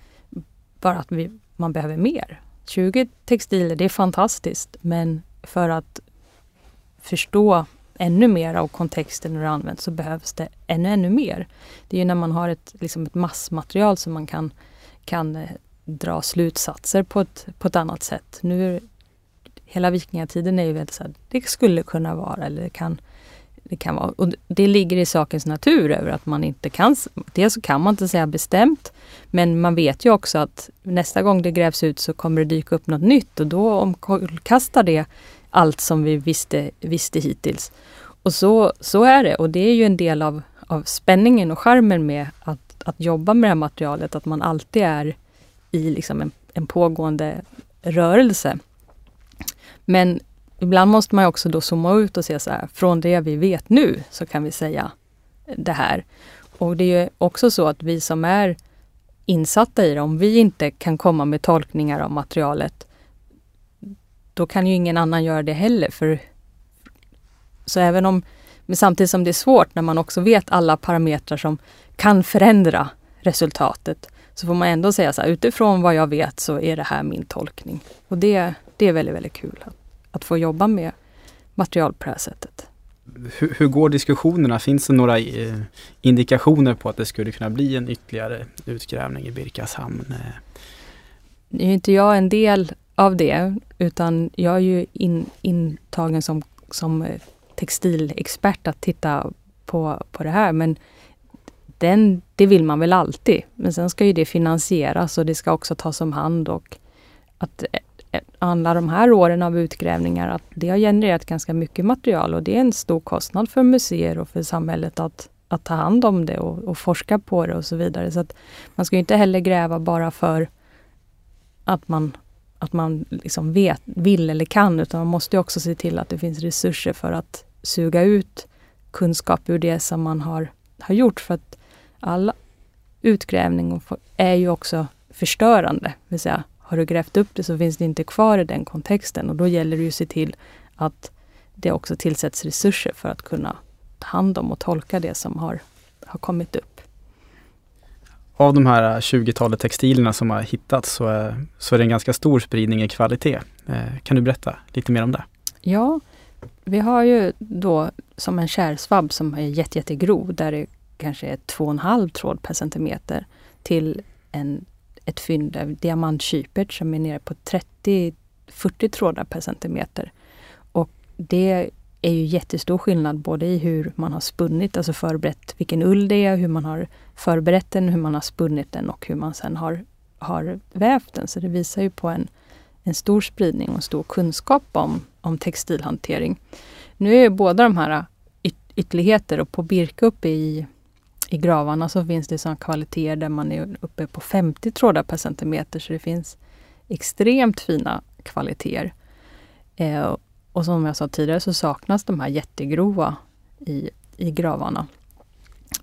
bara att vi, man behöver mer. 20 textiler, det är fantastiskt, men för att förstå ännu mer av kontexten hur det används så behövs det ännu, ännu mer. Det är ju när man har ett, liksom ett massmaterial som man kan, kan eh, dra slutsatser på ett, på ett annat sätt. Nu Hela vikingatiden är ju väldigt så här, det skulle kunna vara eller det kan, det kan vara. Och det ligger i sakens natur över att man inte kan, dels så kan man inte säga bestämt, men man vet ju också att nästa gång det grävs ut så kommer det dyka upp något nytt och då omkullkastar det allt som vi visste, visste hittills. Och så, så är det och det är ju en del av, av spänningen och charmen med att, att jobba med det här materialet, att man alltid är i liksom en, en pågående rörelse. Men ibland måste man också då zooma ut och se så här, från det vi vet nu så kan vi säga det här. Och det är ju också så att vi som är insatta i det, om vi inte kan komma med tolkningar av materialet, då kan ju ingen annan göra det heller. För, så även om, men samtidigt som det är svårt när man också vet alla parametrar som kan förändra resultatet, så får man ändå säga så här, utifrån vad jag vet så är det här min tolkning. Och det, det är väldigt, väldigt kul att, få jobba med material på det här sättet. Hur, hur, går diskussionerna? Finns det några eh, indikationer på att det skulle kunna bli en ytterligare utgrävning i Birkas hamn? Nu är inte jag en del av det, utan jag är ju in, intagen som, som textilexpert att titta på, på det här. Men den, det vill man väl alltid. Men sen ska ju det finansieras och det ska också tas om hand och att eh, alla de här åren av utgrävningar, att det har genererat ganska mycket material och det är en stor kostnad för museer och för samhället att, att ta hand om det och, och forska på det och så vidare. Så att man ska inte heller gräva bara för att man, att man liksom vet, vill eller kan, utan man måste också se till att det finns resurser för att suga ut kunskap ur det som man har, har gjort. För att all utgrävning är ju också förstörande. Vill säga, har du grävt upp det så finns det inte kvar i den kontexten och då gäller det ju att se till att det också tillsätts resurser för att kunna ta hand om och tolka det som har, har kommit upp. Av de här 20-talet textilerna som har hittats så är, så är det en ganska stor spridning i kvalitet. Eh, kan du berätta lite mer om det? Ja, vi har ju då som en kärsvabb som är jätte, jättegrov där det kanske är 2,5 tråd per centimeter till en, ett fynd av diamantkypert som är nere på 30-40 trådar per centimeter. Och det är ju jättestor skillnad både i hur man har spunnit, alltså förberett vilken ull det är, hur man har förberett den, hur man har spunnit den och hur man sen har, har vävt den. Så det visar ju på en, en stor spridning och stor kunskap om, om textilhantering. Nu är båda de här ytterligheter och på Birka uppe i i gravarna så finns det sådana kvaliteter där man är uppe på 50 trådar per centimeter så det finns extremt fina kvaliteter. Eh, och som jag sa tidigare så saknas de här jättegrova i, i gravarna.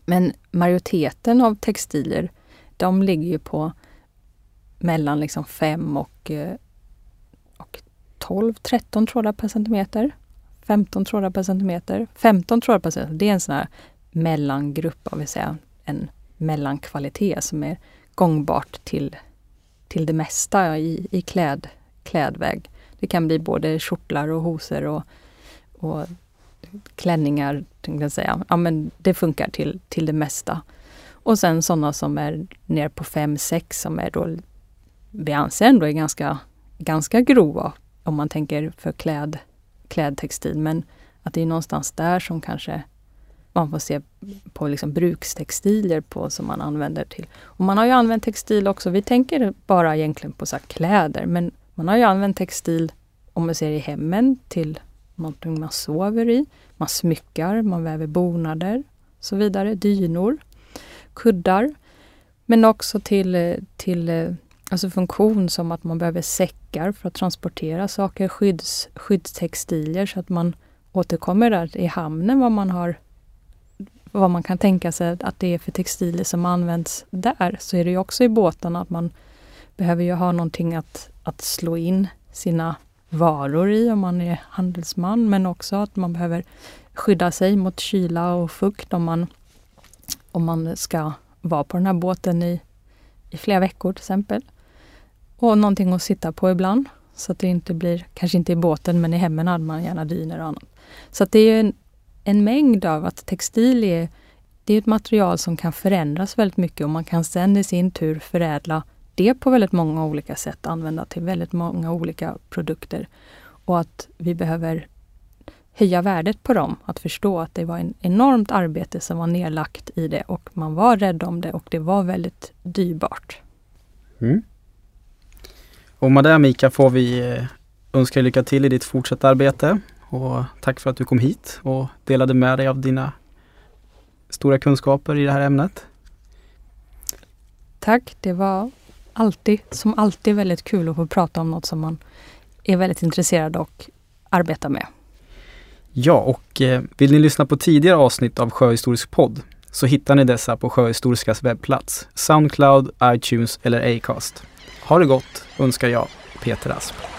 Men majoriteten av textilier de ligger ju på mellan liksom 5 och, eh, och 12-13 trådar per centimeter. 15 trådar per centimeter. 15 trådar per centimeter, det är en sån här mellangrupp, av säga, en mellankvalitet som är gångbart till, till det mesta i, i kläd, klädväg. Det kan bli både kjortlar och hosor och, och klänningar, tänkte jag säga. Ja, men det funkar till, till det mesta. Och sen sådana som är ner på 5-6 som är då, vi anser ändå är ganska, ganska grova om man tänker för kläd, klädtextil. Men att det är någonstans där som kanske man får se på liksom brukstextilier på som man använder till. Och man har ju använt textil också. Vi tänker bara egentligen på så kläder, men man har ju använt textil om man ser i hemmen till någonting man sover i. Man smyckar, man väver bonader och så vidare. Dynor, kuddar. Men också till, till alltså funktion som att man behöver säckar för att transportera saker, skydds, skyddstextilier så att man återkommer där i hamnen vad man har vad man kan tänka sig att det är för textilier som används där, så är det ju också i båtarna att man behöver ju ha någonting att, att slå in sina varor i om man är handelsman, men också att man behöver skydda sig mot kyla och fukt om man, om man ska vara på den här båten i, i flera veckor till exempel. Och någonting att sitta på ibland. Så att det inte blir, kanske inte i båten, men i hemmen hade man gärna dyner och annat. Så att det är en, en mängd av att textil är, det är ett material som kan förändras väldigt mycket och man kan sen i sin tur förädla det på väldigt många olika sätt, använda till väldigt många olika produkter. Och att vi behöver höja värdet på dem, att förstå att det var en enormt arbete som var nedlagt i det och man var rädd om det och det var väldigt dyrbart. Mm. Och med det Mika får vi eh, önska dig lycka till i ditt fortsatta arbete och tack för att du kom hit och delade med dig av dina stora kunskaper i det här ämnet. Tack, det var alltid, som alltid väldigt kul att få prata om något som man är väldigt intresserad och arbetar med. Ja, och eh, vill ni lyssna på tidigare avsnitt av Sjöhistorisk podd så hittar ni dessa på Sjöhistoriskas webbplats, Soundcloud, iTunes eller Acast. Ha det gott önskar jag, Peter Asp.